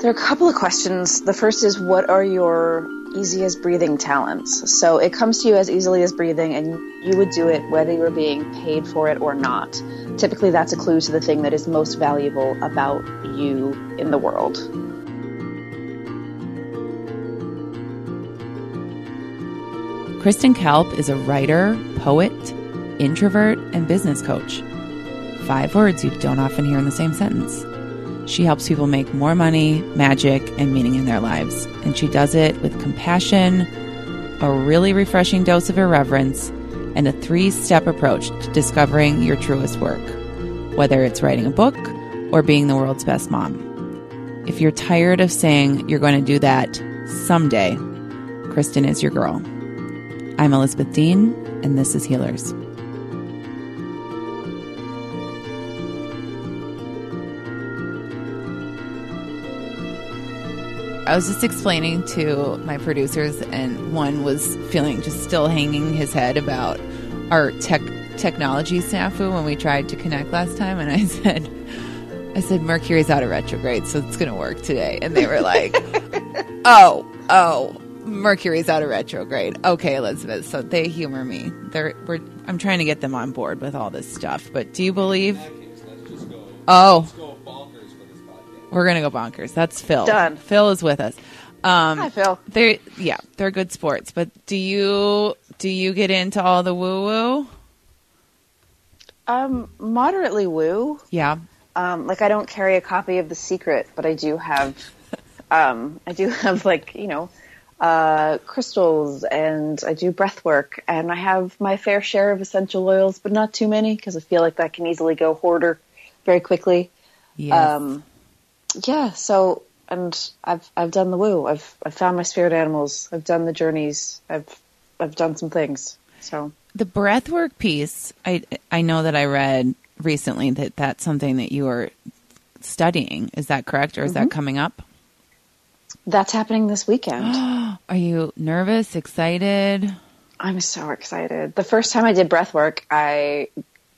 There are a couple of questions. The first is what are your easiest breathing talents? So it comes to you as easily as breathing, and you would do it whether you're being paid for it or not. Typically, that's a clue to the thing that is most valuable about you in the world. Kristen Kalp is a writer, poet, introvert, and business coach. Five words you don't often hear in the same sentence. She helps people make more money, magic, and meaning in their lives. And she does it with compassion, a really refreshing dose of irreverence, and a three step approach to discovering your truest work, whether it's writing a book or being the world's best mom. If you're tired of saying you're going to do that someday, Kristen is your girl. I'm Elizabeth Dean, and this is Healers. I was just explaining to my producers, and one was feeling just still hanging his head about our tech technology snafu when we tried to connect last time. And I said, I said Mercury's out of retrograde, so it's going to work today. And they were like, Oh, oh, Mercury's out of retrograde. Okay, Elizabeth. So they humor me. They're we're I'm trying to get them on board with all this stuff. But do you believe? Oh, we're gonna go bonkers. That's Phil. Done. Phil is with us. Um, Hi, Phil. They're yeah, they're good sports. But do you do you get into all the woo woo? Um, moderately woo. Yeah. Um, like I don't carry a copy of The Secret, but I do have, um, I do have like you know, uh, crystals, and I do breath work, and I have my fair share of essential oils, but not too many because I feel like that can easily go hoarder very quickly. Yes. Um, yeah. So, and I've I've done the woo. I've I've found my spirit animals. I've done the journeys. I've I've done some things. So the breathwork piece, I I know that I read recently that that's something that you are studying. Is that correct, or is that mm-hmm. coming up? that's happening this weekend. Are you nervous, excited? I'm so excited. The first time I did breath work, I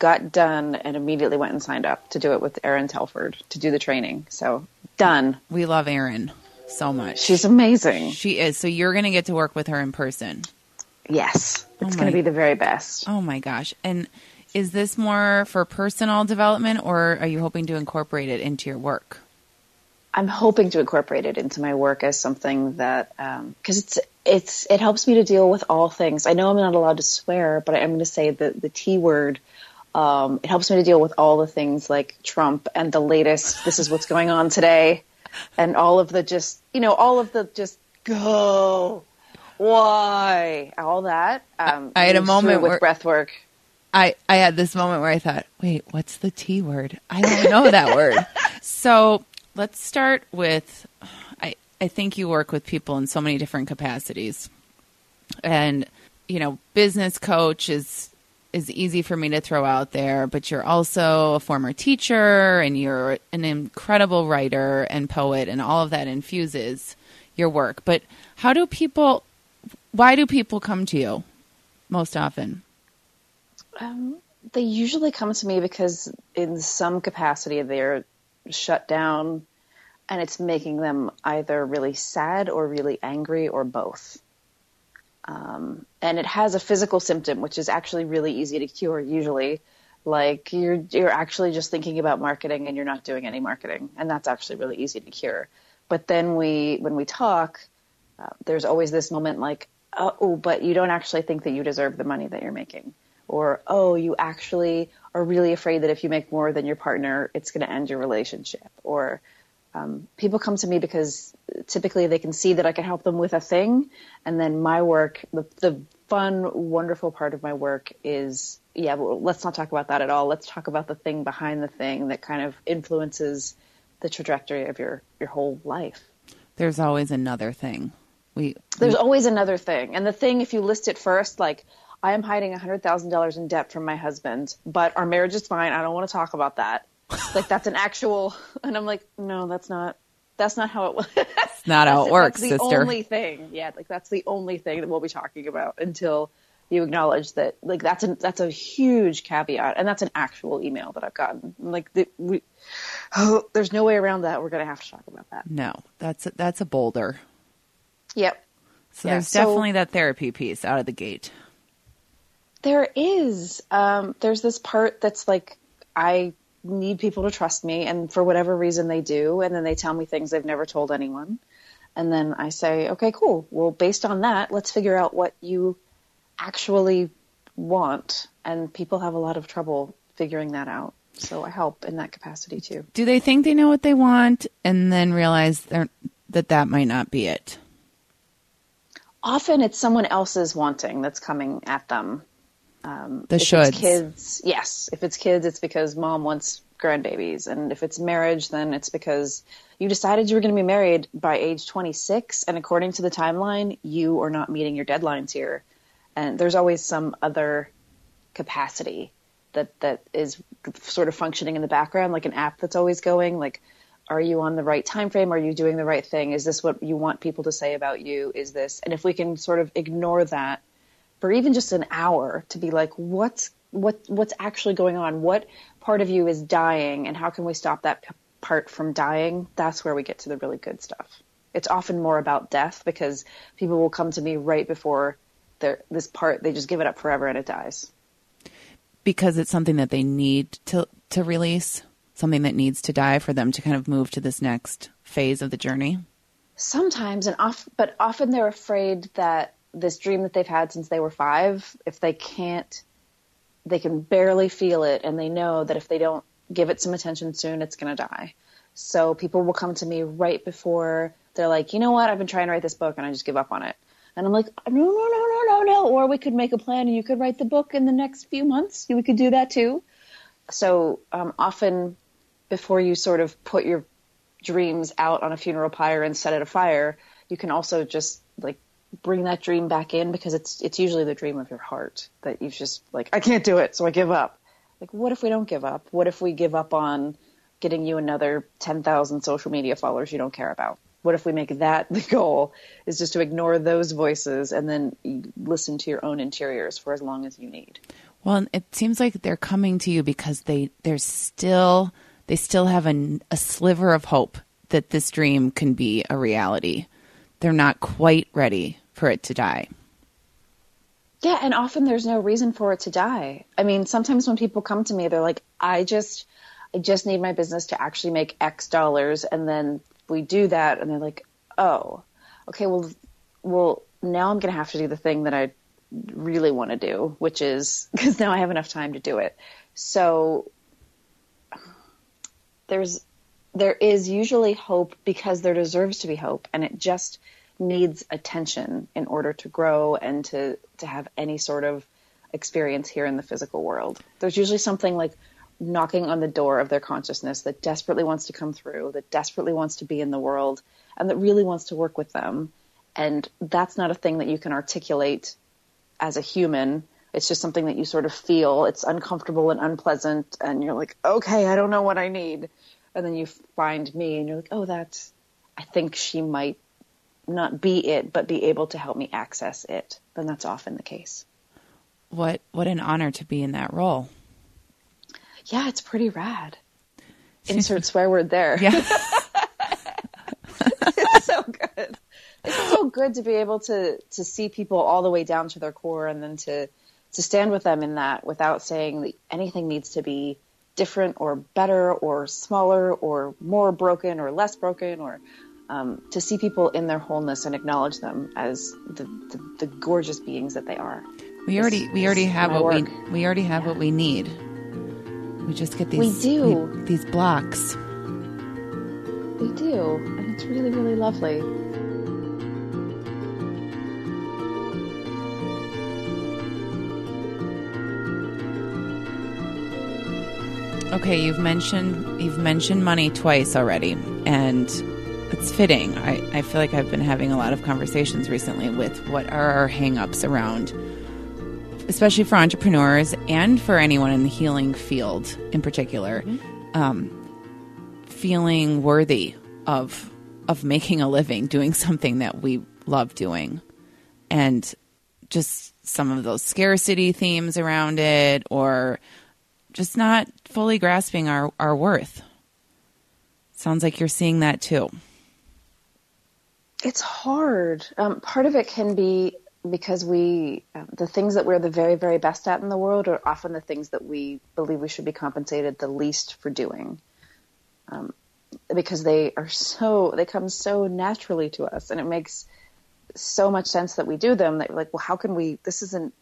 got done and immediately went and signed up to do it with Erin Telford to do the training. So done. We love Erin so much. She's amazing. she is. So you're going to get to work with her in person. Yes. Oh it's Oh going to be the very best. Oh my gosh! And is this more for personal development, or are you hoping to incorporate it into your work? I'm hoping to incorporate it into my work as something that um, because it's it's it helps me to deal with all things. I know I'm not allowed to swear, but I am going to say the the T word. Um, it helps me to deal with all the things like Trump and the latest. This is what's going on today, and all of the just you know all of the just go why all that. Um, I had a moment with where- breath work. I, I had this moment where I thought, wait, what's the T word? I don't know that word. So let's start with I, I think you work with people in so many different capacities. And, you know, business coach is is easy for me to throw out there, but you're also a former teacher and you're an incredible writer and poet and all of that infuses your work. But how do people why do people come to you most often? Um, they usually come to me because, in some capacity, they're shut down, and it's making them either really sad or really angry or both. Um, and it has a physical symptom, which is actually really easy to cure. Usually, like you're you're actually just thinking about marketing and you're not doing any marketing, and that's actually really easy to cure. But then we, when we talk, uh, there's always this moment like, oh, but you don't actually think that you deserve the money that you're making or oh you actually are really afraid that if you make more than your partner it's going to end your relationship or um, people come to me because typically they can see that i can help them with a thing and then my work the, the fun wonderful part of my work is yeah well, let's not talk about that at all let's talk about the thing behind the thing that kind of influences the trajectory of your your whole life. There's always another thing. We There's always another thing. And the thing, if you list it first, like, I am hiding $100,000 in debt from my husband, but our marriage is fine. I don't want to talk about that. like, that's an actual, and I'm like, no, that's not, that's not how it was. it's not how it works, that's the sister. only thing. Yeah. Like, that's the only thing that we'll be talking about until you acknowledge that, like, that's a, that's a huge caveat. And that's an actual email that I've gotten. Like, the, we, oh, there's no way around that. We're going to have to talk about that. No, that's a, that's a boulder. Yep. So Yeah, there's so- definitely that therapy piece out of the gate. There is. Um, there's this part that's like, I need people to trust me, and for whatever reason they do, and then they tell me things they've never told anyone. And then I say, okay, cool. Well, based on that, let's figure out what you actually want. And people have a lot of trouble figuring that out. So I help in that capacity too. Do they think they know what they want and then realize that that might not be it? Often it's someone else's wanting that's coming at them. Um, The if shoulds. Kids, yes. If it's kids, it's because mom wants grandbabies, and if it's marriage, then it's because you decided you were going to be married by age 26, and according to the timeline, you are not meeting your deadlines here. And there's always some other capacity that that is sort of functioning in the background, like an app that's always going. Like, are you on the right time frame? Are you doing the right thing? Is this what you want people to say about you? Is this? And if we can sort of ignore that for even just an hour to be like, what's what what's actually going on? What part of you is dying, and how can we stop that p- part from dying? That's where we get to the really good stuff. It's often more about death because people will come to me right before their this part. They just give it up forever and it dies. Because it's something that they need to to release, something that needs to die for them to kind of move to this next phase of the journey. Sometimes and off, but often they're afraid that this dream that they've had since they were five, if they can't, they can barely feel it, and they know that if they don't give it some attention soon, it's going to die. So people will come to me right before they're like, you know what, I've been trying to write this book and I just give up on it. And I'm like, no, no, no, no, no, no. Or we could make a plan and you could write the book in the next few months. We could do that too. So um, often before you sort of put your dreams out on a funeral pyre and set it afire, you can also just like bring that dream back in because it's it's usually the dream of your heart that you've just like I can't do it, so I give up. Like what if we don't give up? What if we give up on getting you another 10,000 social media followers you don't care about? What if we make that the goal is just to ignore those voices and then listen to your own interiors for as long as you need? Well, it seems like they're coming to you because they there's still they still have a, a sliver of hope that this dream can be a reality. They're not quite ready for it to die. Yeah, and often there's no reason for it to die. I mean, sometimes when people come to me, they're like, "I just, I just need my business to actually make X dollars," and then we do that, and they're like, "Oh, okay, well, well, now I'm gonna have to do the thing that I really want to do, which is because now I have enough time to do it." So there's, there is usually hope because there deserves to be hope, and it just needs attention in order to grow and to to have any sort of experience here in the physical world. There's usually something like knocking on the door of their consciousness that desperately wants to come through, that desperately wants to be in the world, and that really wants to work with them. And that's not a thing that you can articulate as a human. It's just something that you sort of feel. It's uncomfortable and unpleasant, and you're like, okay, I don't know what I need. And then you find me, and you're like, oh, that's, I think she might not be it, but be able to help me access it. Then that's often the case. What what an honor to be in that role. Yeah, it's pretty rad. Insert swear word there. Yeah. it's so good. It's so good to be able to to see people all the way down to their core, and then to to stand with them in that without saying that anything needs to be different or better or smaller or more broken or less broken or um, to see people in their wholeness and acknowledge them as the, the, the gorgeous beings that they are. We already we already have what we work. we already have what we need. We just get these We do. we- these blocks. We do, and it's really, really lovely. Okay, you've mentioned you've mentioned money twice already, and it's fitting. I, I feel like I've been having a lot of conversations recently with what are our hangups around, especially for entrepreneurs and for anyone in the healing field in particular, um, feeling worthy of of making a living, doing something that we love doing, and just some of those scarcity themes around it, or just not fully grasping our, our worth. Sounds like you're seeing that too. It's hard. Um, part of it can be because we, uh, the things that we're the very, very best at in the world are often the things that we believe we should be compensated the least for doing. Um, because they are so, they come so naturally to us and it makes so much sense that we do them that like, well, how can we, this isn't,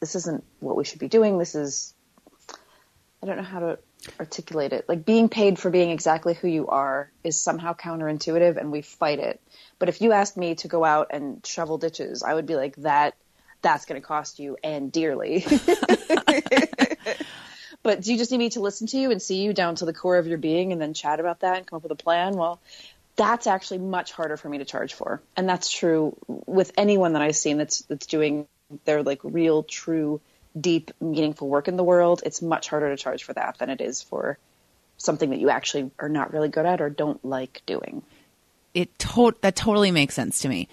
this isn't what we should be doing. This is, I don't know how to articulate it. Like being paid for being exactly who you are is somehow counterintuitive and we fight it. But if you asked me to go out and shovel ditches, I would be like that that's going to cost you and dearly. but do you just need me to listen to you and see you down to the core of your being and then chat about that and come up with a plan? Well, that's actually much harder for me to charge for. And that's true with anyone that I've seen that's that's doing their like real true deep meaningful work in the world. It's much harder to charge for that than it is for something that you actually are not really good at or don't like doing. It to- that totally makes sense to me.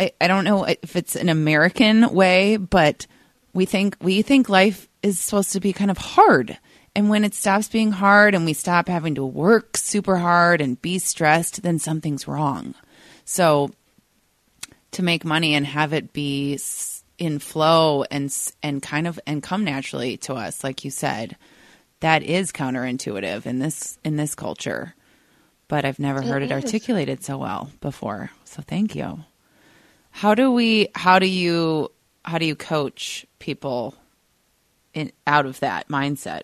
I, I don't know if it's an American way, but we think we think life is supposed to be kind of hard. And when it stops being hard and we stop having to work super hard and be stressed, then something's wrong. So to make money and have it be in flow and and kind of and come naturally to us like you said, that is counterintuitive in this in this culture. But I've never heard it, it articulated so well before. So thank you. How do we how do you how do you coach people in out of that mindset?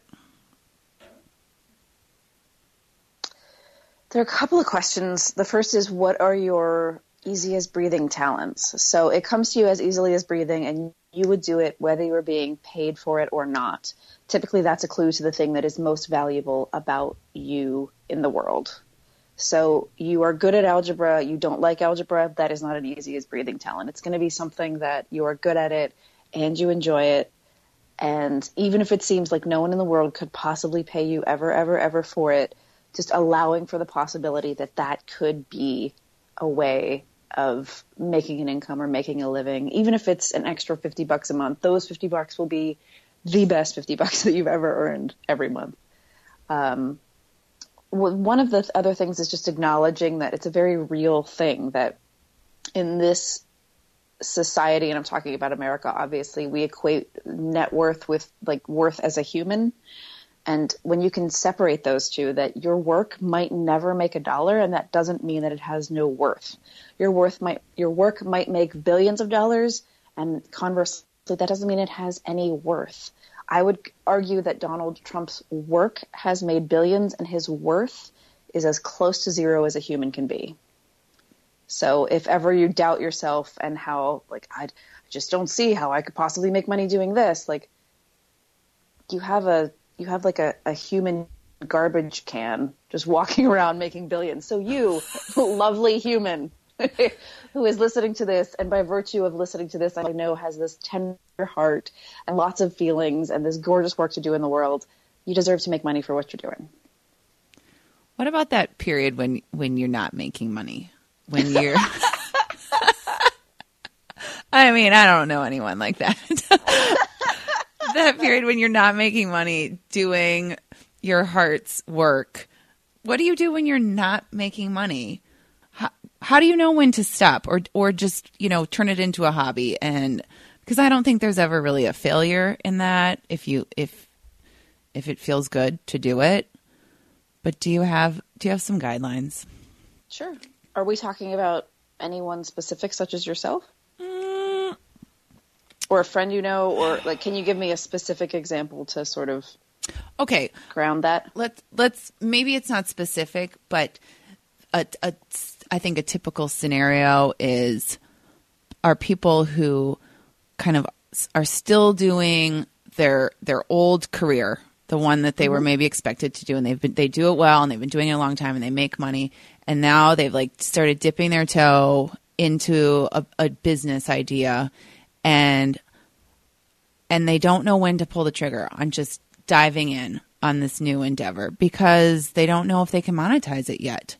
There are a couple of questions. The first is what are your easiest breathing talents? So it comes to you as easily as breathing and you would do it whether you were being paid for it or not. Typically that's a clue to the thing that is most valuable about you in the world. So you are good at algebra, you don't like algebra, that is not an easy as breathing talent. It's going to be something that you are good at it and you enjoy it. And even if it seems like no one in the world could possibly pay you ever, ever, ever for it, just allowing for the possibility that that could be a way of making an income or making a living, even if it's an extra 50 bucks a month, those 50 bucks will be the best 50 bucks that you've ever earned every month. Um, one of the other things is just acknowledging that it's a very real thing that in this society, and I'm talking about America, obviously, we equate net worth with like worth as a human. And when you can separate those two, that your work might never make a dollar, and that doesn't mean that it has no worth. Your worth might, your work might make billions of dollars, and conversely, that doesn't mean it has any worth. I would argue that Donald Trump's work has made billions, and his worth is as close to zero as a human can be. So if ever you doubt yourself and how, like, I just don't see how I could possibly make money doing this, like, you have a you have like a, a human garbage can just walking around making billions. So you, lovely human who is listening to this, and by virtue of listening to this, I know has this tender heart and lots of feelings and this gorgeous work to do in the world, you deserve to make money for what you're doing. What about that period when when you're not making money? When you're I mean, I don't know anyone like that. that period when you're not making money doing your heart's work. What do you do when you're not making money? How, do you know when to stop or or just, you know, turn it into a hobby and because I don't think there's ever really a failure in that if you if if it feels good to do it. But do you have do you have some guidelines? Sure. Are we talking about anyone specific such as yourself? Mm. Or a friend you know or like can you give me a specific example to sort of Okay, ground that? let's let's maybe it's not specific, but a, a I think a typical scenario is are people who kind of are still doing their their old career, the one that they were mm-hmm. maybe expected to do, and they've been they do it well, and they've been doing it a long time, and they make money, and now they've like started dipping their toe into a, a business idea, and and they don't know when to pull the trigger on just diving in on this new endeavor because they don't know if they can monetize it yet.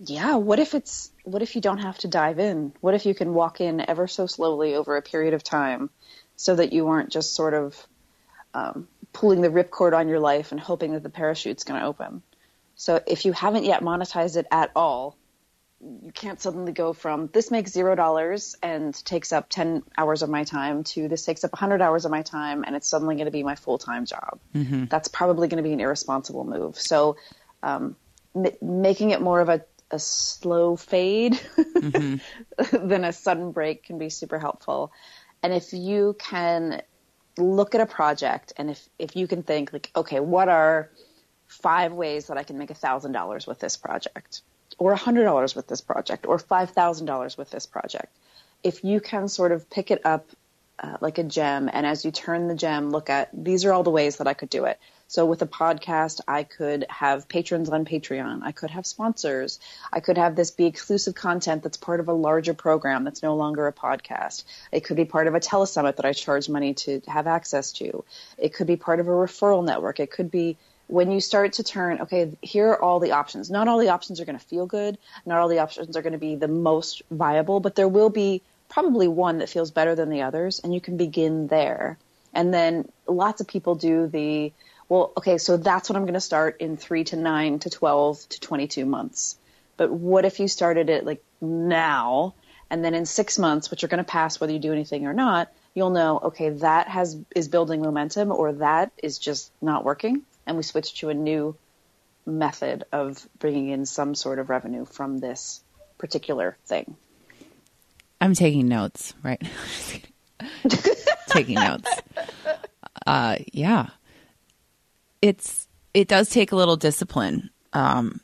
Yeah, what if it's what if you don't have to dive in? What if you can walk in ever so slowly over a period of time so that you aren't just sort of um, pulling the ripcord on your life and hoping that the parachute's going to open. So if you haven't yet monetized it at all, you can't suddenly go from this makes zero dollars and takes up 10 hours of my time to this takes up 100 hours of my time and it's suddenly going to be my full-time job. Mm-hmm. That's probably going to be an irresponsible move. So um, m- making it more of a, a slow fade mm-hmm. than a sudden break can be super helpful. And if you can look at a project and if, if you can think like, okay, what are five ways that I can make a thousand dollars with this project or a hundred dollars with this project or five thousand dollars with this project. If you can sort of pick it up uh, like a gem and as you turn the gem, look at these are all the ways that I could do it. So with a podcast, I could have patrons on Patreon. I could have sponsors. I could have this be exclusive content that's part of a larger program that's no longer a podcast. It could be part of a telesummit that I charge money to have access to. It could be part of a referral network. It could be when you start to turn, okay, here are all the options. Not all the options are going to feel good. Not all the options are going to be the most viable, but there will be probably one that feels better than the others, and you can begin there. And then lots of people do the well, okay, so that's what I'm going to start in three to nine to 12 to 22 months. But what if you started it like now and then in six months, which are going to pass whether you do anything or not, you'll know, okay, that has, is building momentum or that is just not working. And we switch to a new method of bringing in some sort of revenue from this particular thing. I'm taking notes, right? taking notes. Uh, yeah it's it does take a little discipline um,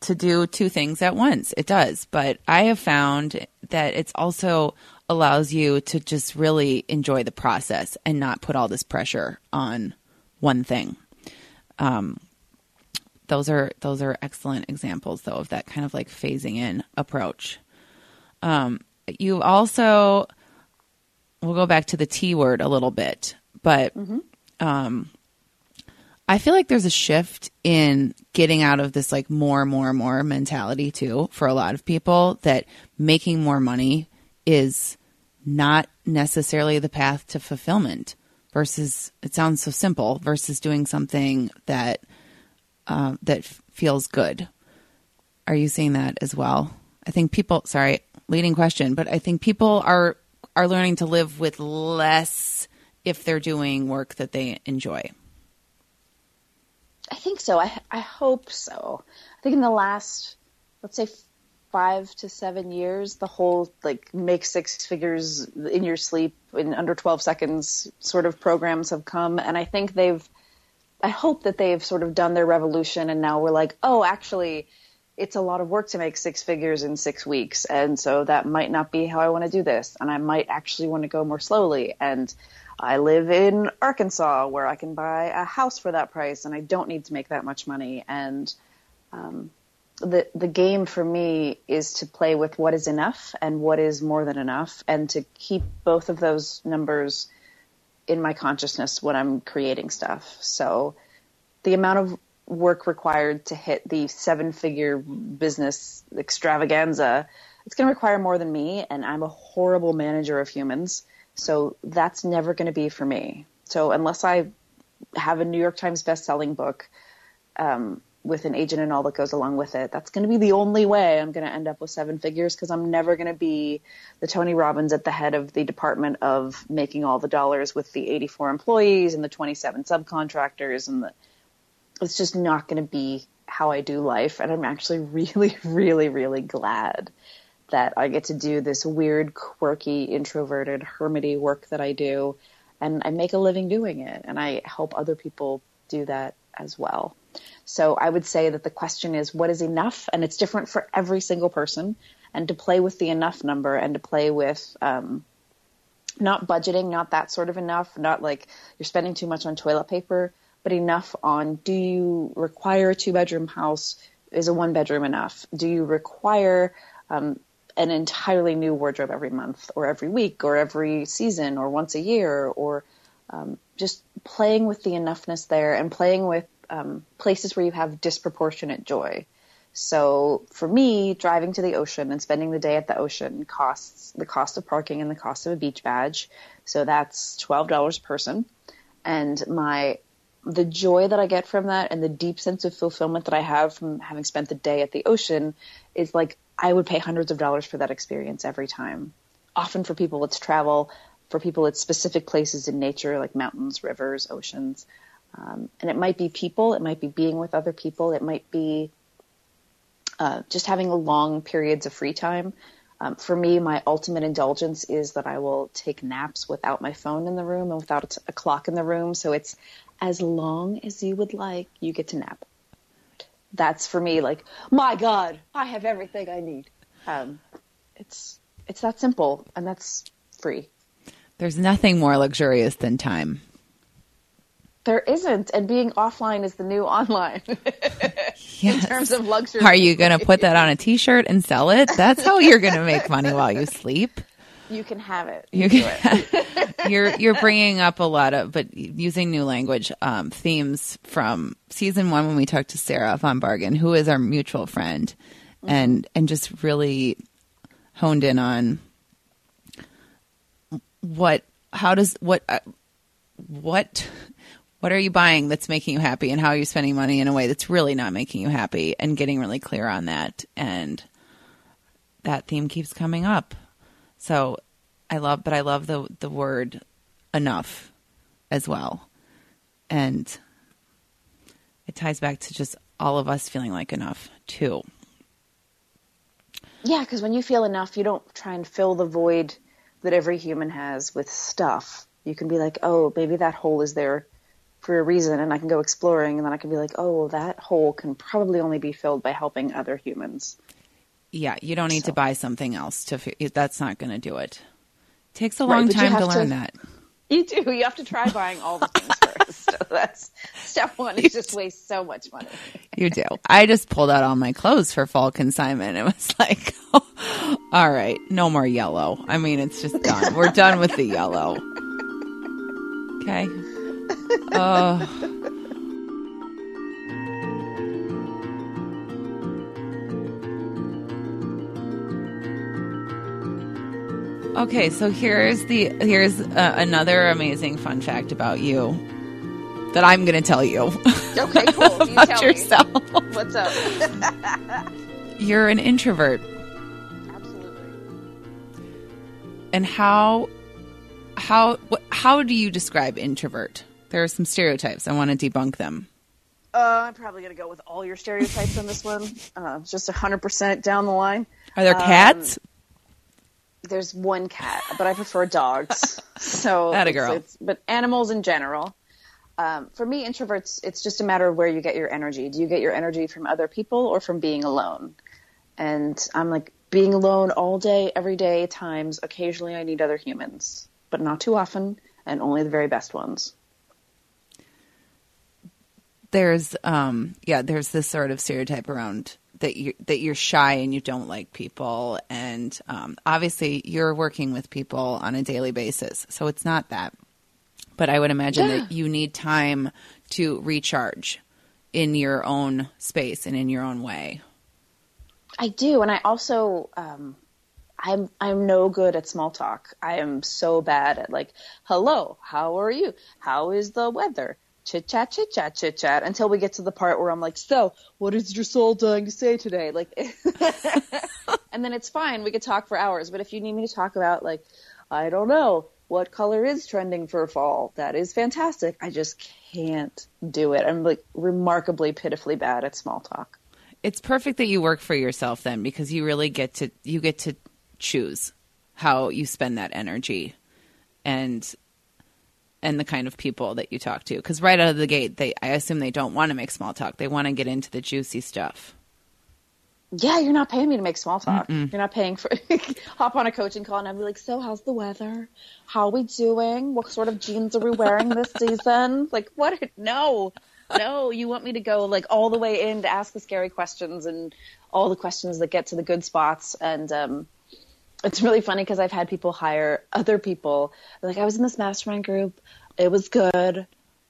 to do two things at once. It does, but I have found that it's also allows you to just really enjoy the process and not put all this pressure on one thing. Um, those are those are excellent examples though of that kind of like phasing in approach. Um, you also we'll go back to the T word a little bit, but mm-hmm. um, I feel like there's a shift in getting out of this like more, more, more mentality too for a lot of people that making more money is not necessarily the path to fulfillment versus it sounds so simple versus doing something that uh, that feels good. Are you seeing that as well? I think people. Sorry, leading question, but I think people are are learning to live with less if they're doing work that they enjoy. I think so. I I hope so. I think in the last, let's say, five to seven years, the whole like make six figures in your sleep in under twelve seconds sort of programs have come, and I think they've. I hope that they've sort of done their revolution, and now we're like, oh, actually, it's a lot of work to make six figures in six weeks, and so that might not be how I want to do this, and I might actually want to go more slowly, and I live in Arkansas where I can buy a house for that price and I don't need to make that much money. And um, the the game for me is to play with what is enough and what is more than enough, and to keep both of those numbers in my consciousness when I'm creating stuff. So the amount of work required to hit the seven figure business extravaganza, it's going to require more than me, and I'm a horrible manager of humans. So that's never going to be for me. So unless I have a New York Times best-selling book um, with an agent and all that goes along with it, that's going to be the only way I'm going to end up with seven figures because I'm never going to be the Tony Robbins at the head of the department of making all the dollars with the 84 employees and the 27 subcontractors and the. It's just not going to be how I do life, and I'm actually really, really, really glad that I get to do this weird, quirky, introverted, hermity work that I do, and I make a living doing it, and I help other people do that as well. So I would say that the question is, what is enough? And it's different for every single person. And to play with the enough number and to play with um, not budgeting, not that sort of enough, not like you're spending too much on toilet paper, but enough on do you require a two bedroom house? Is a one bedroom enough? Do you require um, an entirely new wardrobe every month or every week or every season or once a year or um, just playing with the enoughness there and playing with um, places where you have disproportionate joy. So for me, driving to the ocean and spending the day at the ocean costs the cost of parking and the cost of a beach badge. So that's twelve dollars a person, and my the joy that I get from that and the deep sense of fulfillment that I have from having spent the day at the ocean is like I would pay hundreds of dollars for that experience every time. Often for people it's travel, for people it's specific places in nature like mountains, rivers, oceans. Um, and it might be people, it might be being with other people, it might be uh, just having long periods of free time. Um, for me, my ultimate indulgence is that I will take naps without my phone in the room and without a clock in the room. So it's as long as you would like, you get to nap. That's for me like, my God, I have everything I need. Um, it's it's that simple, and that's free. There's nothing more luxurious than time. There isn't, and being offline is the new online in terms of luxury. Are you going to put that on a T-shirt and sell it? That's how you're going to make money while you sleep. You can have it. You can, you're you're bringing up a lot of, but using new language um, themes from season one when we talked to Sarah von Bargen, who is our mutual friend, mm-hmm. and and just really honed in on what how does what uh, what what are you buying that's making you happy and how are you spending money in a way that's really not making you happy and getting really clear on that and that theme keeps coming up so i love but i love the the word enough as well. And it ties back to just all of us feeling like enough too. Yeah because when you feel enough you don't try and fill the void that every human has with stuff. You can be like oh maybe that hole is there for a reason and I can go exploring and then I can be like, oh, that hole can probably only be filled by helping other humans. Yeah, you don't need so. to buy something else to. That's not going to do it. Takes a long right, time to learn to, that. You do. You have to try buying all the things first. So that's step one. Is just waste so much money. you do. I just pulled out all my clothes for fall consignment. It was like, oh, all right, no more yellow. I mean, it's just done. We're done with the yellow. Okay. Oh. Okay, so here's the here's uh, another amazing fun fact about you that I'm going to tell you. Okay, cool. You about yourself. Me. What's up? You're an introvert. Absolutely. And how how what, how do you describe introvert? There are some stereotypes. I want to debunk them. Uh, I'm probably going to go with all your stereotypes on this one. Uh, just 100% down the line. Are there cats? There's one cat, but I prefer dogs. so that a girl. It's, it's, but animals in general. Um, for me, introverts, it's just a matter of where you get your energy. Do you get your energy from other people or from being alone? And I'm like being alone all day, every day, times. Occasionally, I need other humans, but not too often, and only the very best ones there's um yeah there's this sort of stereotype around that you that you're shy and you don't like people and um, obviously you're working with people on a daily basis so it's not that but i would imagine yeah. that you need time to recharge in your own space and in your own way i do and i also um, I'm I'm no good at small talk. I am so bad at like, hello, how are you? How is the weather? Chit chat, chit chat, chit chat until we get to the part where I'm like, so what is your soul dying to say today? Like, and then it's fine. We could talk for hours. But if you need me to talk about like, I don't know, what color is trending for fall? That is fantastic. I just can't do it. I'm like remarkably pitifully bad at small talk. It's perfect that you work for yourself then because you really get to you get to choose how you spend that energy. And and the kind of people that you talk to because right out of the gate they i assume they don't want to make small talk they want to get into the juicy stuff yeah, you're not paying me to make small talk. You're not paying for hop on a coaching call and I'd be like, so how's the weather? How are we doing? What sort of jeans are we wearing this season? Like, what? No, no, you want me to go like all the way in to ask the scary questions and all the questions that get to the good spots. And, um, it's really funny because I've had people hire other people. Like, I was in this mastermind group. It was good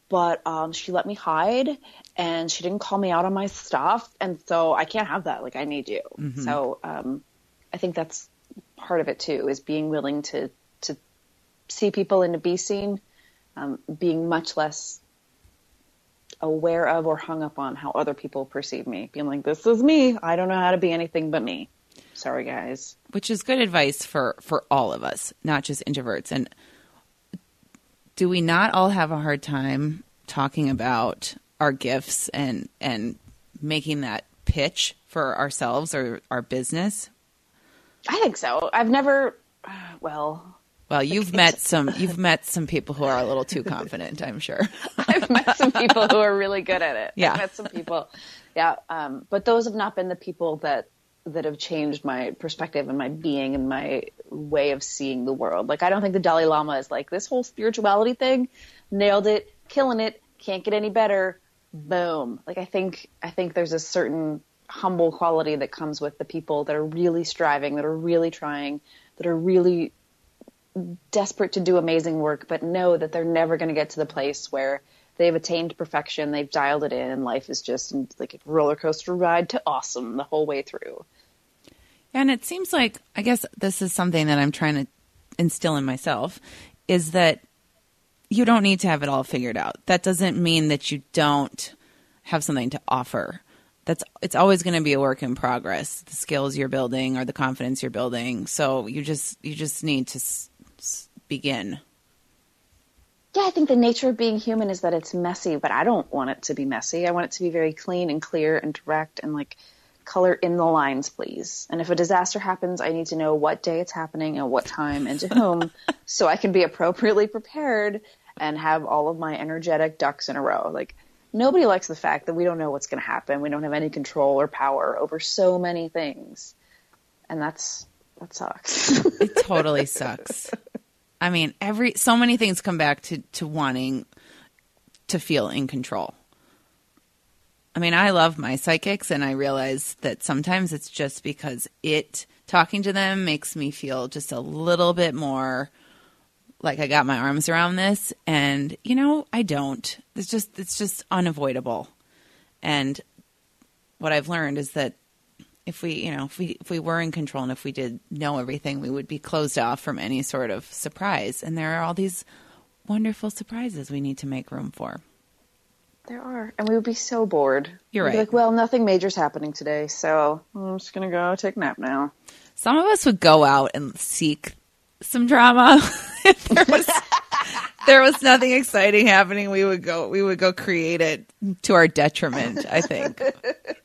but um, she let me hide and she didn't call me out on my stuff. And so I can't have that. Like, I need you. So um, I think that's part of it too, is being willing to, to see people and to be seen, um, being much less aware of or hung up on how other people perceive me. Being like, this is me. I don't know how to be anything but me. Sorry, guys. which is good advice for for all of us, not just introverts. And do we not all have a hard time talking about our gifts and and making that pitch for ourselves or our business? I think so. I've never, well, Well, you've met some you've met some people who are a little too confident, I'm sure. I've met some people who are really good at it. Yeah. I've met some people. Yeah. Um, but those have not been the people that, that have changed my perspective and my being and my way of seeing the world. Like, I don't think the Dalai Lama is like this whole spirituality thing, nailed it, killing it, can't get any better. Boom. Like, I think, I think there's a certain humble quality that comes with the people that are really striving, that are really trying, that are really desperate to do amazing work, but know that they're never going to get to the place where they've attained perfection, they've dialed it in, and life is just like a roller coaster ride to awesome the whole way through. And it seems like I guess this is something that I'm trying to instill in myself is that you don't need to have it all figured out. That doesn't mean that you don't have something to offer. That's it's always going to be a work in progress. The skills you're building or the confidence you're building. So you just you just need to s- s- begin. Yeah, I think the nature of being human is that it's messy, but I don't want it to be messy. I want it to be very clean and clear and direct and like color in the lines, please. And if a disaster happens, I need to know what day it's happening and what time and to whom so I can be appropriately prepared and have all of my energetic ducks in a row. Like nobody likes the fact that we don't know what's going to happen. We don't have any control or power over so many things. And that's that sucks. It totally sucks. I mean, every so many things come back to to wanting to feel in control. I mean, I love my psychics and I realize that sometimes it's just because it talking to them makes me feel just a little bit more like I got my arms around this and you know, I don't. It's just it's just unavoidable. And what I've learned is that if we, you know, if we if we were in control and if we did know everything, we would be closed off from any sort of surprise. And there are all these wonderful surprises we need to make room for. there are. And we would be so bored. You're We'd right. like, well, nothing major's happening today, so I'm just going to go take a nap now. Some of us would go out and seek some drama. if there was there was nothing exciting happening, we would go we would go create it to our detriment, I think.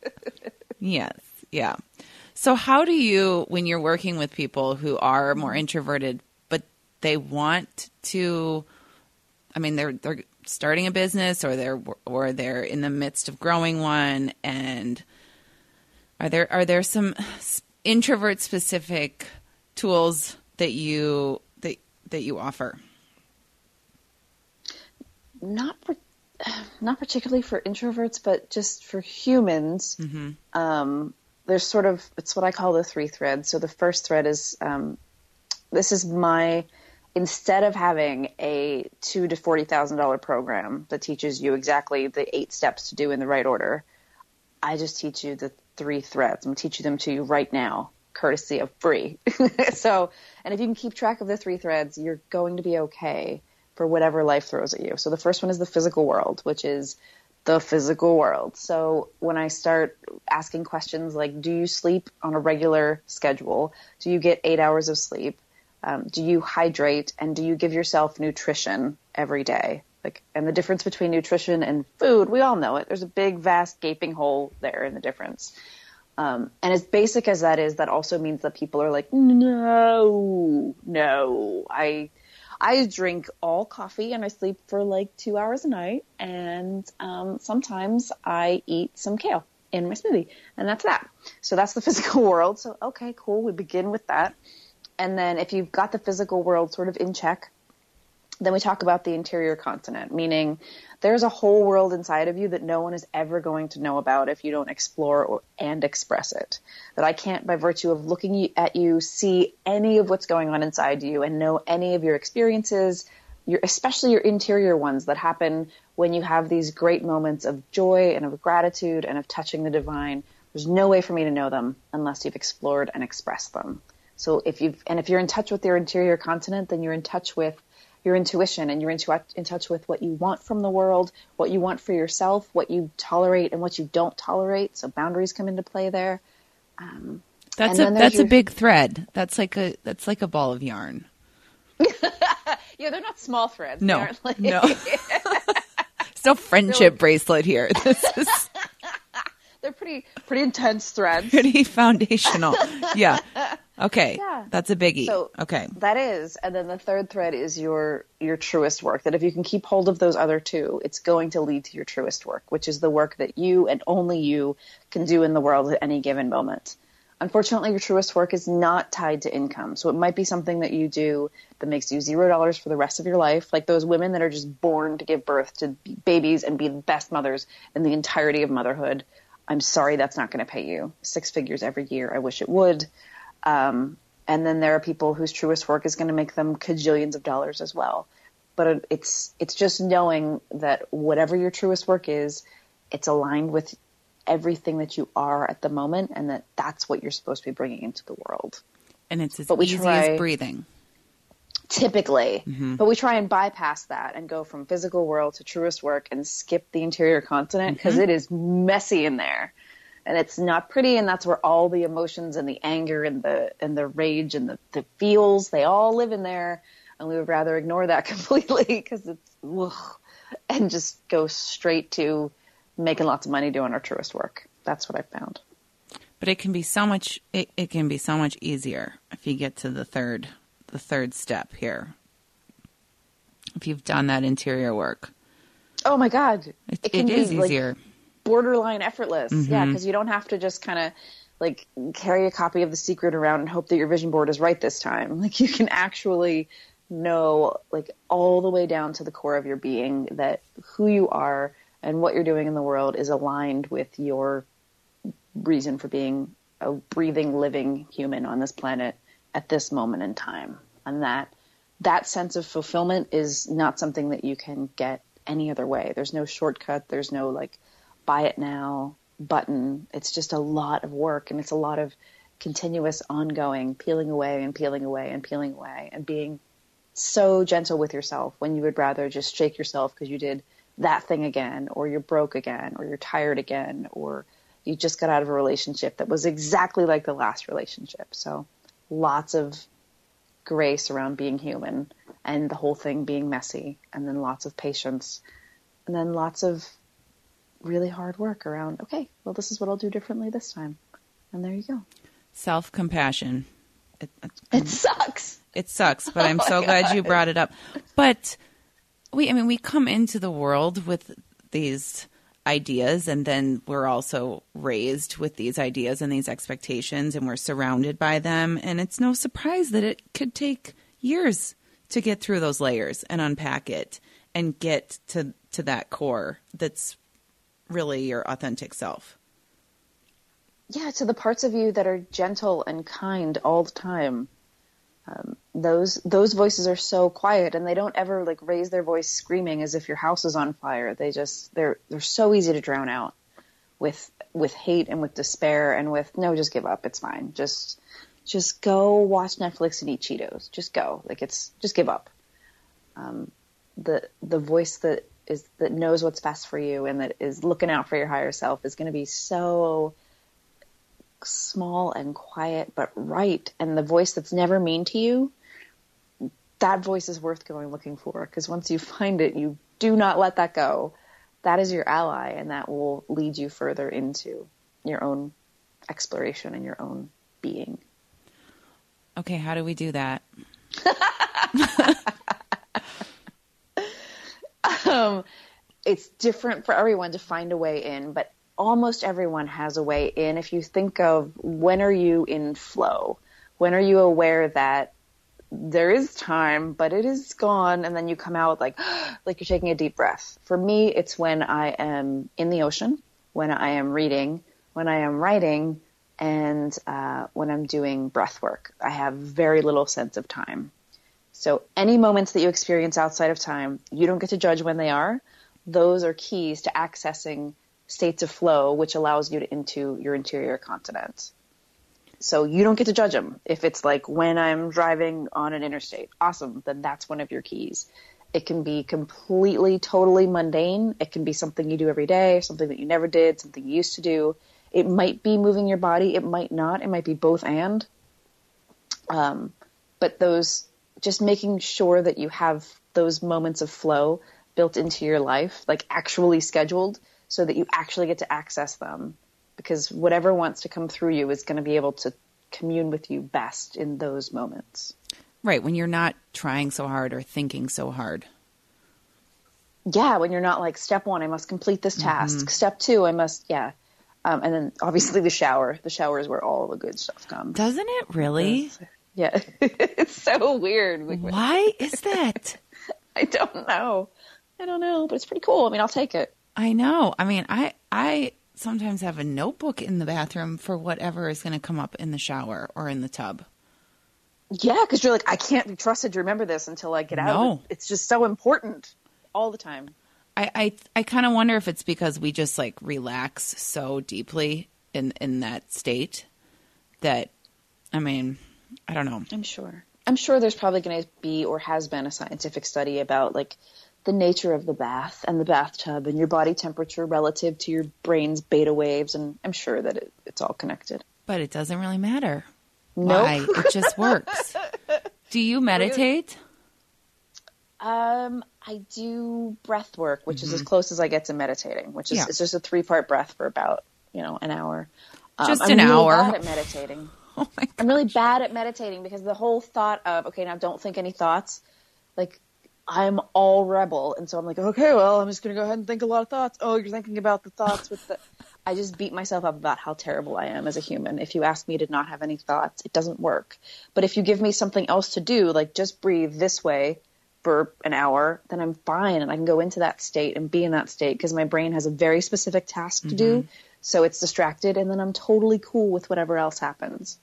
yes. Yeah. So how do you when you're working with people who are more introverted but they want to I mean they're they're starting a business or they're or they're in the midst of growing one and are there are there some introvert specific tools that you that that you offer? not not particularly for introverts, but just for humans. Um, there's sort of it's what I call the three threads. So the first thread is um, this is my instead of having a two to forty thousand dollar program that teaches you exactly the eight steps to do in the right order. I just teach you the three threads. I'm teaching them to you right now, courtesy of free. so, and if you can keep track of the three threads, you're going to be okay for whatever life throws at you. So the first one is the physical world, which is the physical world. So when I start asking questions like, do you sleep on a regular schedule? Do you get eight hours of sleep? Um, do you hydrate and do you give yourself nutrition every day? Like, and the difference between nutrition and food, we all know it. There's a big, vast, gaping hole there in the difference. Um, and as basic as that is, that also means that people are like, no, no, I, I drink all coffee and I sleep for like two hours a night. And, um, sometimes I eat some kale in my smoothie. And that's that. So that's the physical world. So, okay, cool. We begin with that. And then if you've got the physical world sort of in check, then we talk about the interior continent, meaning there's a whole world inside of you that no one is ever going to know about if you don't explore or, and express it. That I can't, by virtue of looking at you, see any of what's going on inside you and know any of your experiences, your, especially your interior ones that happen when you have these great moments of joy and of gratitude and of touching the divine. There's no way for me to know them unless you've explored and expressed them. So if you've, and if you're in touch with your interior continent, then you're in touch with your intuition and you're into, in touch with what you want from the world, what you want for yourself, what you tolerate and what you don't tolerate. So boundaries come into play there. Um, that's a that's your... a big thread. That's like a that's like a ball of yarn. yeah, they're not small threads. No, like... no. it's no friendship bracelet here. This is they're pretty pretty intense threads. Pretty foundational. yeah. Okay. Yeah. That's a biggie. So okay. That is. And then the third thread is your your truest work. That if you can keep hold of those other two, it's going to lead to your truest work, which is the work that you and only you can do in the world at any given moment. Unfortunately, your truest work is not tied to income. So it might be something that you do that makes you zero dollars for the rest of your life, like those women that are just born to give birth to babies and be the best mothers in the entirety of motherhood I'm sorry, that's not going to pay you six figures every year. I wish it would. Um, and then there are people whose truest work is going to make them cajillions of dollars as well. But it's it's just knowing that whatever your truest work is, it's aligned with everything that you are at the moment, and that that's what you're supposed to be bringing into the world. And it's as but we easy try, as breathing typically. Mm-hmm. But we try and bypass that and go from physical world to truest work and skip the interior continent because mm-hmm. messy in there. And it's not pretty, and that's where all the emotions and the anger and the and the rage and the, the feels they all live in there. And we would rather ignore that completely because it's ugh, and just go straight to making lots of money doing our truest work. That's what I found. But it can be so much. It, it can be so much easier if you get to the third the third step here. If you've done that interior work. Oh my God. It, it, it is easier. Like borderline effortless. Mm-hmm. Yeah, because you don't have to just kind of like carry a copy of The Secret around and hope that your vision board is right this time. Like you can actually know like all the way down to the core of your being that who you are and what you're doing in the world is aligned with your reason for being a breathing, living human on this planet at this moment in time. And that that sense of fulfillment is not something that you can get any other way. There's no shortcut. There's no like buy it now button. It's just a lot of work and it's a lot of continuous ongoing peeling away and peeling away and peeling away and being so gentle with yourself when you would rather just shake yourself because you did that thing again or you're broke again or you're tired again or you just got out of a relationship that was exactly like the last relationship. So lots of grace around being human and the whole thing being messy and then lots of patience and then lots of really hard work around okay well this is what i'll do differently this time. And there you go. Self-compassion. It, it sucks. It sucks but oh i'm oh so glad you brought it up. But we i mean we come into the world with these ideas and then we're also raised with these ideas and these expectations and we're surrounded by them. And it's no surprise that it could take years to get through those layers and unpack it and get to to that core that's really your authentic self. Yeah, to the parts of you that are gentle and kind all the time um, those those voices are so quiet and they don't ever like raise their voice screaming as if your house is on fire. They just they're they're so easy to drown out with with hate and with despair and with no just give up. It's fine. Just just go watch netflix and eat cheetos. Just go. Like it's just give up. Um, the the voice that is that knows what's best for you and that is looking out for your higher self is going to be so small and quiet but right. And the voice that's never mean to you that voice is worth going looking for because once you find it you do not let that go. That is your ally and that will lead you further into your own exploration and your own being. Okay how do we do that um, it's different for everyone to find a way in but almost everyone has a way in. If you think of when are you in flow? When are you aware that there is time, but it is gone, and then you come out like like you're taking a deep breath. For me, it's when I am in the ocean, when I am reading, when I am writing, and uh, when I'm doing breath work. I have very little sense of time. So any moments that you experience outside of time, you don't get to judge when they are. Those are keys to accessing states of flow, which allows you to into your interior continent. So you don't get to judge them. If it's like when I'm driving on an interstate, awesome, then that's one of your keys. It can be completely, totally mundane. It can be something you do every day, something that you never did, something you used to do. It might be moving your body. It might not. It might be both and. Um, but those, just making sure that you have those moments of flow built into your life, like actually scheduled, so that you actually get to access them because whatever wants to come through you is going to be able to commune with you best in those moments. Right, when you're not trying so hard or thinking so hard. Yeah, when you're not like step one, I must complete this task. Mm-hmm. Step two, I must, yeah. Um, and then obviously the shower. The shower is where all the good stuff comes. Doesn't it really? Yeah. it's so weird. Why is that? I don't know. I don't know, but it's pretty cool. I mean, I'll take it. I know. I mean, I I sometimes have a notebook in the bathroom for whatever is going to come up in the shower or in the tub. Yeah, because you're like, I can't be trusted to remember this until I get out. No. It's just so important all the time. I I, I kind of wonder if it's because we just like relax so deeply in in that state that, I mean, I don't know. I'm sure. I'm sure there's probably going to be or has been a scientific study about like the nature of the bath and the bathtub and your body temperature relative to your brain's beta waves, and I'm sure that it, it's all connected. But it doesn't really matter. Nope. Why? It just works. do you meditate? Um, I do breath work, which mm-hmm. is as mm-hmm. close as I get to meditating, which is yeah. it's just a three part breath for about you know an hour. Um, just I'm an really hour. Bad at meditating. Oh I'm really bad at meditating because the whole thought of okay now don't think any thoughts, like I'm all rebel. And so I'm like, okay, well, I'm just going to go ahead and think a lot of thoughts. Oh, you're thinking about the thoughts with the. I just beat myself up about how terrible I am as a human. If you ask me to not have any thoughts, it doesn't work. But if you give me something else to do, like just breathe this way for an hour, then I'm fine and I can go into that state and be in that state because my brain has a very specific task to mm-hmm. do. So it's distracted and then I'm totally cool with whatever else happens.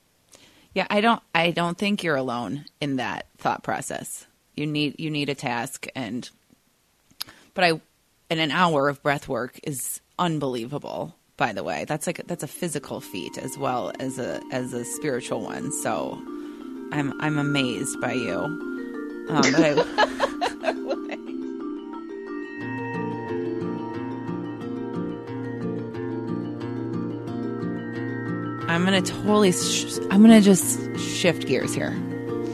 Yeah, I don't I don't think you're alone in that thought process. You need you need a task and but I and an hour of breath work is unbelievable by the way. That's like that's a physical feat as well as a as a spiritual one. So I'm I'm amazed by you. Um, but I, I'm gonna totally. Sh- I'm gonna just shift gears here.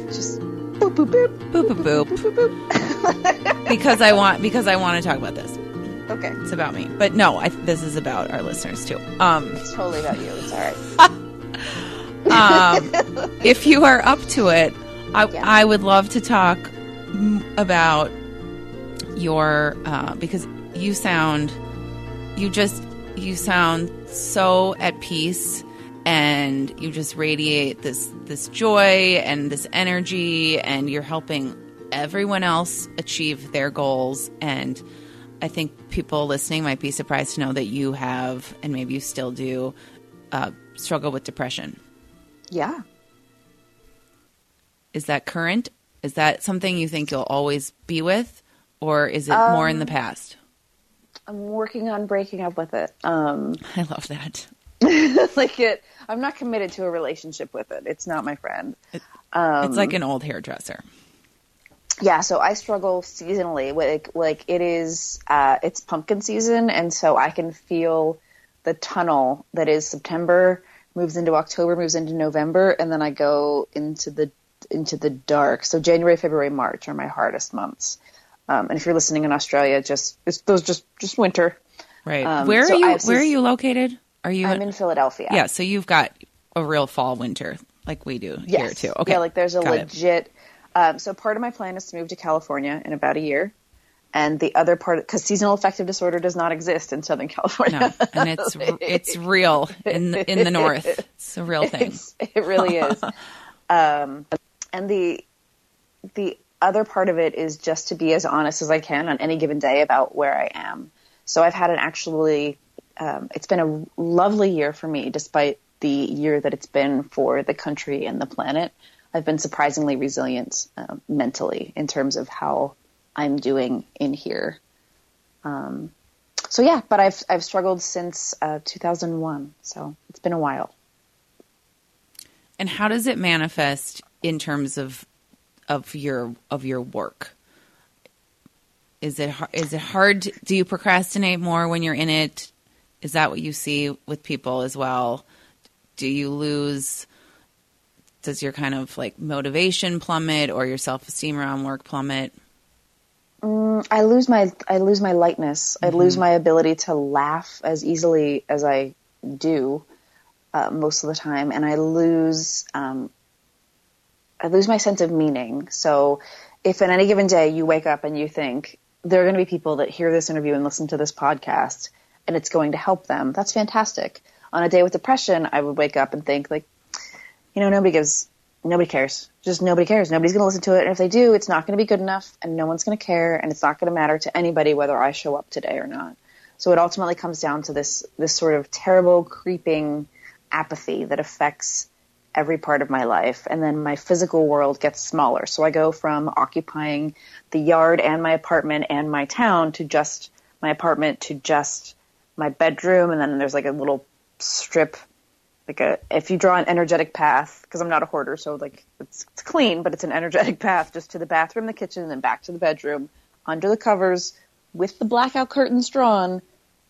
Just boop boop boop boop boop boop, boop, boop. because I want because I want to talk about this. Okay, it's about me, but no, I, this is about our listeners too. Um, it's totally about you. It's all right. um, if you are up to it, I, yeah. I would love to talk about your uh, because you sound you just you sound so at peace and you just radiate this this joy and this energy and you're helping everyone else achieve their goals and I think people listening might be surprised to know that you have and maybe you still do uh, struggle with depression. Yeah. Is that current? Is that something you think you'll always be with or is it um, more in the um, past? I'm working on breaking up with it. Um, I love that. like it I'm not committed to a relationship with it. It's not my friend. It, um, it's like an old hairdresser. Yeah, so I struggle seasonally. Like like it is uh, it's pumpkin season, and so I can feel the tunnel that is September moves into October, moves into November, and then I go into the into the dark. So January, February, March are my hardest months. Um, and if you're listening in Australia, just it's those just just winter. Right. Um, where are so you? Where are you located? Are you? I'm in, in Philadelphia. Yeah, so you've got a real fall winter like we do yes. here too. Okay. Yeah, like there's a got legit. Um, so part of my plan is to move to California in about a year, and the other part because seasonal affective disorder does not exist in Southern California. No, and it's it's real in the, in the north. It's a real thing. It's, it really is. um, and the the other part of it is just to be as honest as I can on any given day about where I am. So I've had an actually, um, it's been a lovely year for me, despite the year that it's been for the country and the planet. I've been surprisingly resilient uh, mentally in terms of how I'm doing in here. Um, so yeah, but I've I've struggled since uh, 2001, so it's been a while. And how does it manifest in terms of of your of your work? Is it is it hard? Do you procrastinate more when you're in it? Is that what you see with people as well? Do you lose? Does your kind of like motivation plummet or your self esteem around work plummet? Mm, I lose my I lose my lightness. Mm-hmm. I lose my ability to laugh as easily as I do uh, most of the time, and I lose um, I lose my sense of meaning. So if in any given day you wake up and you think there are going to be people that hear this interview and listen to this podcast and it's going to help them, that's fantastic. On a day with depression, I would wake up and think like, you know, nobody gives, nobody cares. Just nobody cares. Nobody's going to listen to it. And if they do, it's not going to be good enough and no one's going to care and it's not going to matter to anybody whether I show up today or not. So it ultimately comes down to this, this sort of terrible creeping apathy that affects every part of my life. And then my physical world gets smaller. So I go from occupying the yard and my apartment and my town to just my apartment to just my bedroom. And then there's like a little strip, like a, if you draw an energetic path, because I'm not a hoarder, so like it's, it's clean, but it's an energetic path just to the bathroom, the kitchen, and then back to the bedroom under the covers with the blackout curtains drawn.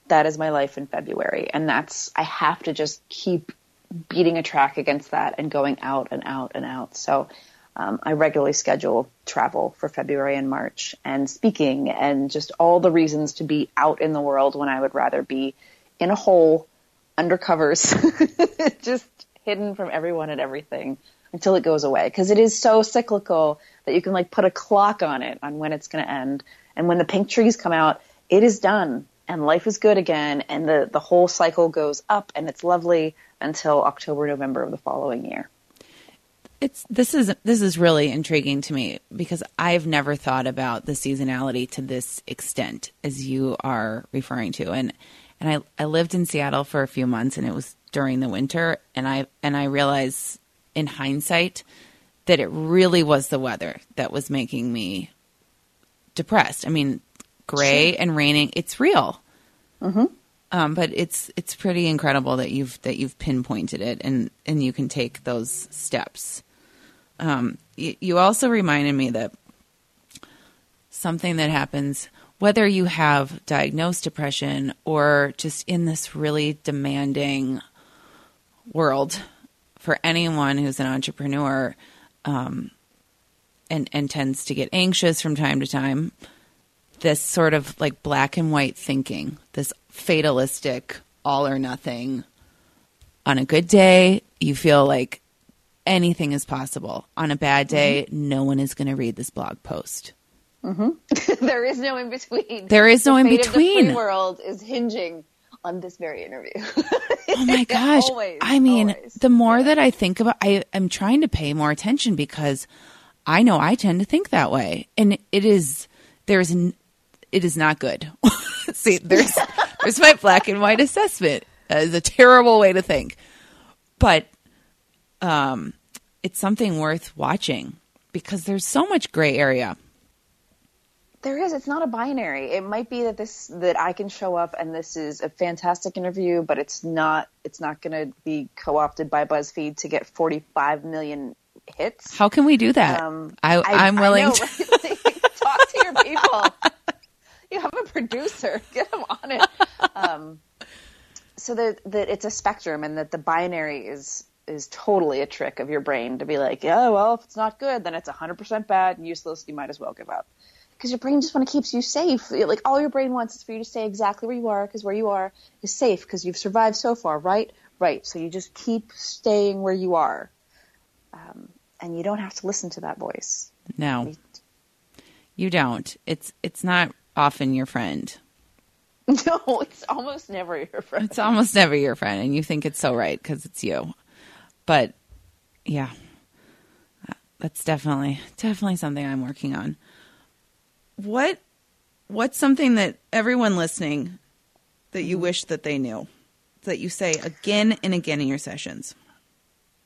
That is my life in February. And that's, I have to just keep beating a track against that and going out and out and out. So um, I regularly schedule travel for February and March and speaking and just all the reasons to be out in the world when I would rather be in a hole under covers, just hidden from everyone and everything until it goes away. Cause it is so cyclical that you can like put a clock on it on when it's going to end. And when the pink trees come out, it is done and life is good again and the, the whole cycle goes up and it's lovely until October, November of the following year. It's this is this is really intriguing to me because I've never thought about the seasonality to this extent as you are referring to. And and I, I lived in Seattle for a few months and it was during the winter and I and I realized in hindsight that it really was the weather that was making me depressed. I mean, gray sure. and raining, it's real. Mm-hmm. Um, but it's it's pretty incredible that you've that you've pinpointed it and and you can take those steps. Um, you, you also reminded me that something that happens whether you have diagnosed depression or just in this really demanding world for anyone who's an entrepreneur um, and and tends to get anxious from time to time this sort of like black and white thinking, this fatalistic all or nothing. On a good day, you feel like anything is possible. On a bad day, mm-hmm. no one is going to read this blog post. Mm-hmm. there is no in between. There is no in between. The world is hinging on this very interview. oh my gosh! always, I mean, always. the more yeah. that I think about, I am trying to pay more attention because I know I tend to think that way, and it is there's it is not good. See, there's there's my black and white assessment. That is a terrible way to think, but um, it's something worth watching because there's so much gray area. There is. It's not a binary. It might be that this that I can show up and this is a fantastic interview, but it's not. It's not going to be co-opted by BuzzFeed to get 45 million hits. How can we do that? Um, I, am willing I know, to talk to your people. you have a producer. Get them on it. Um, so that that it's a spectrum, and that the binary is is totally a trick of your brain to be like, yeah, well, if it's not good, then it's 100% bad and useless. You might as well give up. Because your brain just want to keeps you safe. Like all your brain wants is for you to stay exactly where you are, because where you are is safe, because you've survived so far, right? Right. So you just keep staying where you are, um, and you don't have to listen to that voice. No, you don't. It's it's not often your friend. No, it's almost never your friend. It's almost never your friend, and you think it's so right because it's you. But yeah, that's definitely definitely something I'm working on. What what's something that everyone listening that you wish that they knew that you say again and again in your sessions?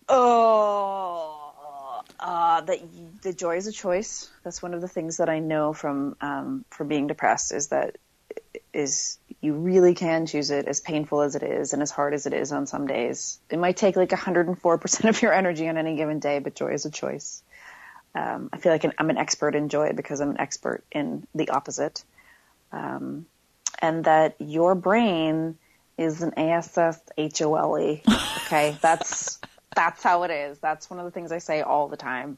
Oh, uh, that y- the joy is a choice. That's one of the things that I know from um, from being depressed is that is you really can choose it as painful as it is and as hard as it is on some days. It might take like 104% of your energy on any given day, but joy is a choice. Um, I feel like an, I'm an expert in joy because I'm an expert in the opposite. Um, and that your brain is an A-S-S-H-O-L-E. Okay. that's, that's how it is. That's one of the things I say all the time.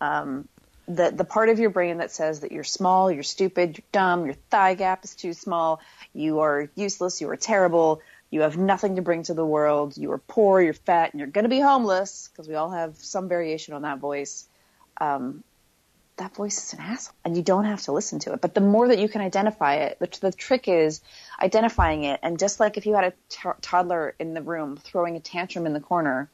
Um, the the part of your brain that says that you're small, you're stupid, you're dumb, your thigh gap is too small, you are useless, you are terrible, you have nothing to bring to the world, you are poor, you're fat, and you're going to be homeless because we all have some variation on that voice. Um, that voice is an asshole, and you don't have to listen to it. But the more that you can identify it, the, the trick is identifying it. And just like if you had a t- toddler in the room throwing a tantrum in the corner,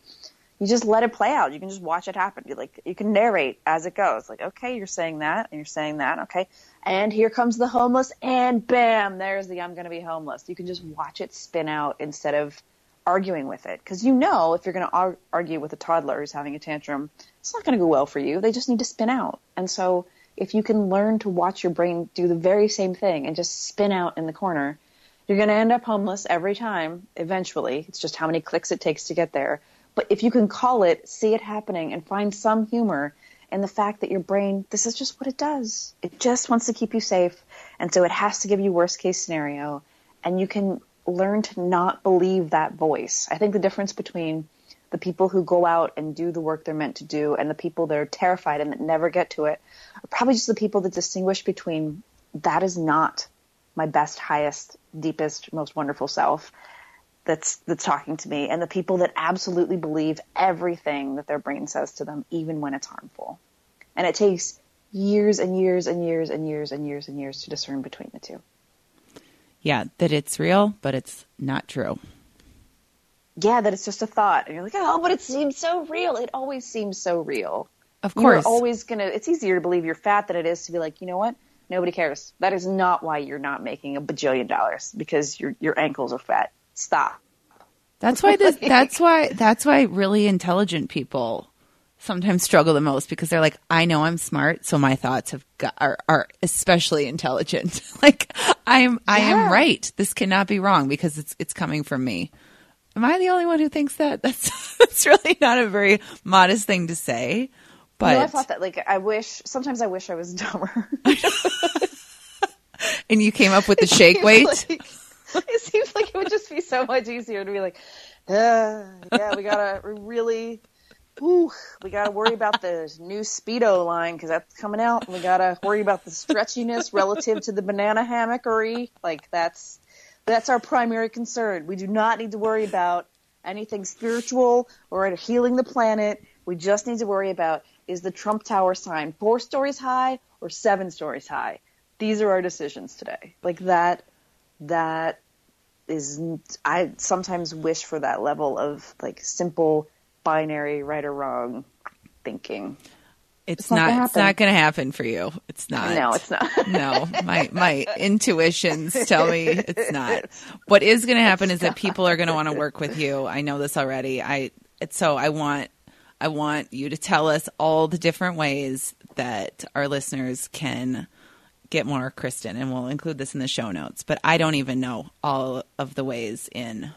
you just let it play out. You can just watch it happen. You like you can narrate as it goes. Like, okay, you're saying that, and you're saying that, okay, and here comes the homeless, and bam, there's the I'm going to be homeless. You can just watch it spin out instead of arguing with it, because you know if you're going to ar- argue with a toddler who's having a tantrum, it's not going to go well for you. They just need to spin out, and so if you can learn to watch your brain do the very same thing and just spin out in the corner, you're going to end up homeless every time. Eventually, it's just how many clicks it takes to get there. But if you can call it, see it happening, and find some humor in the fact that your brain, this is just what it does. It just wants to keep you safe. And so it has to give you worst case scenario. And you can learn to not believe that voice. I think the difference between the people who go out and do the work they're meant to do and the people that are terrified and that never get to it are probably just the people that distinguish between that is not my best, highest, deepest, most wonderful self that's that's talking to me and the people that absolutely believe everything that their brain says to them even when it's harmful. And it takes years and years and years and years and years and years to discern between the two. Yeah, that it's real, but it's not true. yeah that it's just a thought. And you're like oh but it seems so real. It always seems so real. Of you're course. always gonna it's easier to believe you're fat than it is to be like you know what? Nobody cares. That is not why you're not making a bajillion dollars because your your ankles are fat stop That's why this that's why that's why really intelligent people sometimes struggle the most because they're like, I know I'm smart, so my thoughts have got, are are especially intelligent. like I'm I am right. This cannot be wrong because it's it's coming from me. Am I the only one who thinks that? That's that's really not a very modest thing to say. But no, I thought that like I wish sometimes I wish I was dumber. and you came up with the shake weight. Like, it seems like it would just be so much easier to be like, uh, yeah, we gotta really, ooh, we gotta worry about the new speedo line because that's coming out. and We gotta worry about the stretchiness relative to the banana hammockery. Like that's that's our primary concern. We do not need to worry about anything spiritual or healing the planet. We just need to worry about is the Trump Tower sign four stories high or seven stories high. These are our decisions today. Like that that is I sometimes wish for that level of like simple binary right or wrong thinking. It's, not not. it's not going to happen for you. It's not. No, it's not. no, my my intuitions tell me it's not. What is going to happen is that people are going to want to work with you. I know this already. I it's so I want I want you to tell us all the different ways that our listeners can get more Kristen, and we'll include this in the show notes. But I don't even know all of the ways in.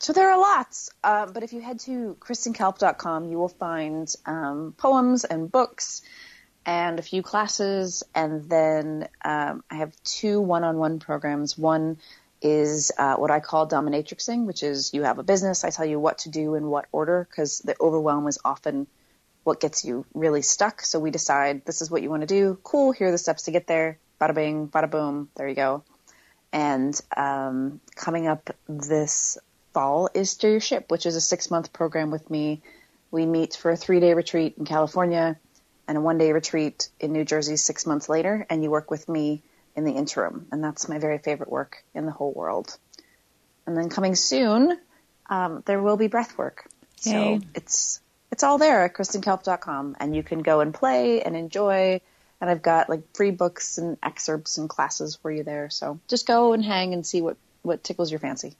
So there are lots, uh, but if you head to kristenkalp.com, you will find um, poems and books and a few classes, and then um, I have two one-on-one programs. One is uh, what I call dominatrixing, which is you have a business, I tell you what to do in what order, because the overwhelm is often what gets you really stuck. So we decide this is what you want to do. Cool, here are the steps to get there. Bada bing, bada boom, there you go. And um, coming up this fall is Steer Your Ship, which is a six month program with me. We meet for a three day retreat in California and a one day retreat in New Jersey six months later, and you work with me in the interim. And that's my very favorite work in the whole world. And then coming soon, um, there will be breath work. Yay. So it's it's all there at kristenkalp.com, and you can go and play and enjoy. And I've got like free books and excerpts and classes for you there. So just go and hang and see what what tickles your fancy.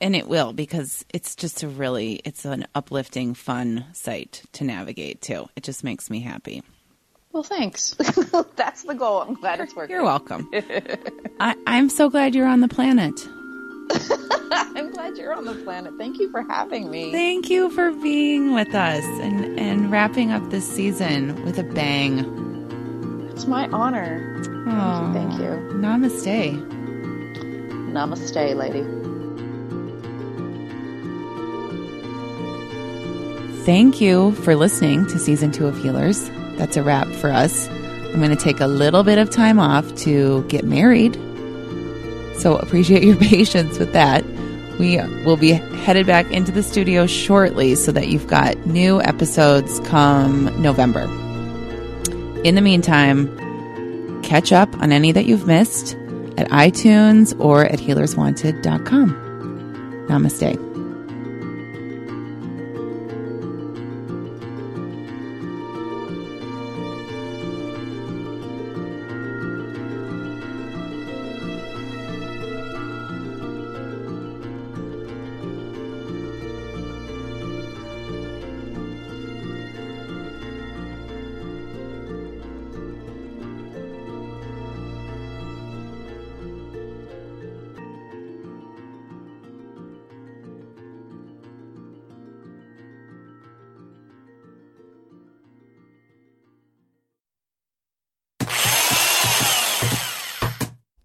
And it will because it's just a really it's an uplifting, fun site to navigate too. It just makes me happy. Well, thanks. That's the goal. I'm glad it's working. You're welcome. I, I'm so glad you're on the planet. I'm glad you're on the planet. Thank you for having me. Thank you for being with us and, and wrapping up this season with a bang. It's my honor. Oh, Thank you. Namaste. Namaste, lady. Thank you for listening to season two of Healers. That's a wrap for us. I'm going to take a little bit of time off to get married. So appreciate your patience with that. We will be headed back into the studio shortly so that you've got new episodes come November. In the meantime, catch up on any that you've missed at iTunes or at healerswanted.com. Namaste.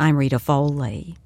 I'm Rita Foley.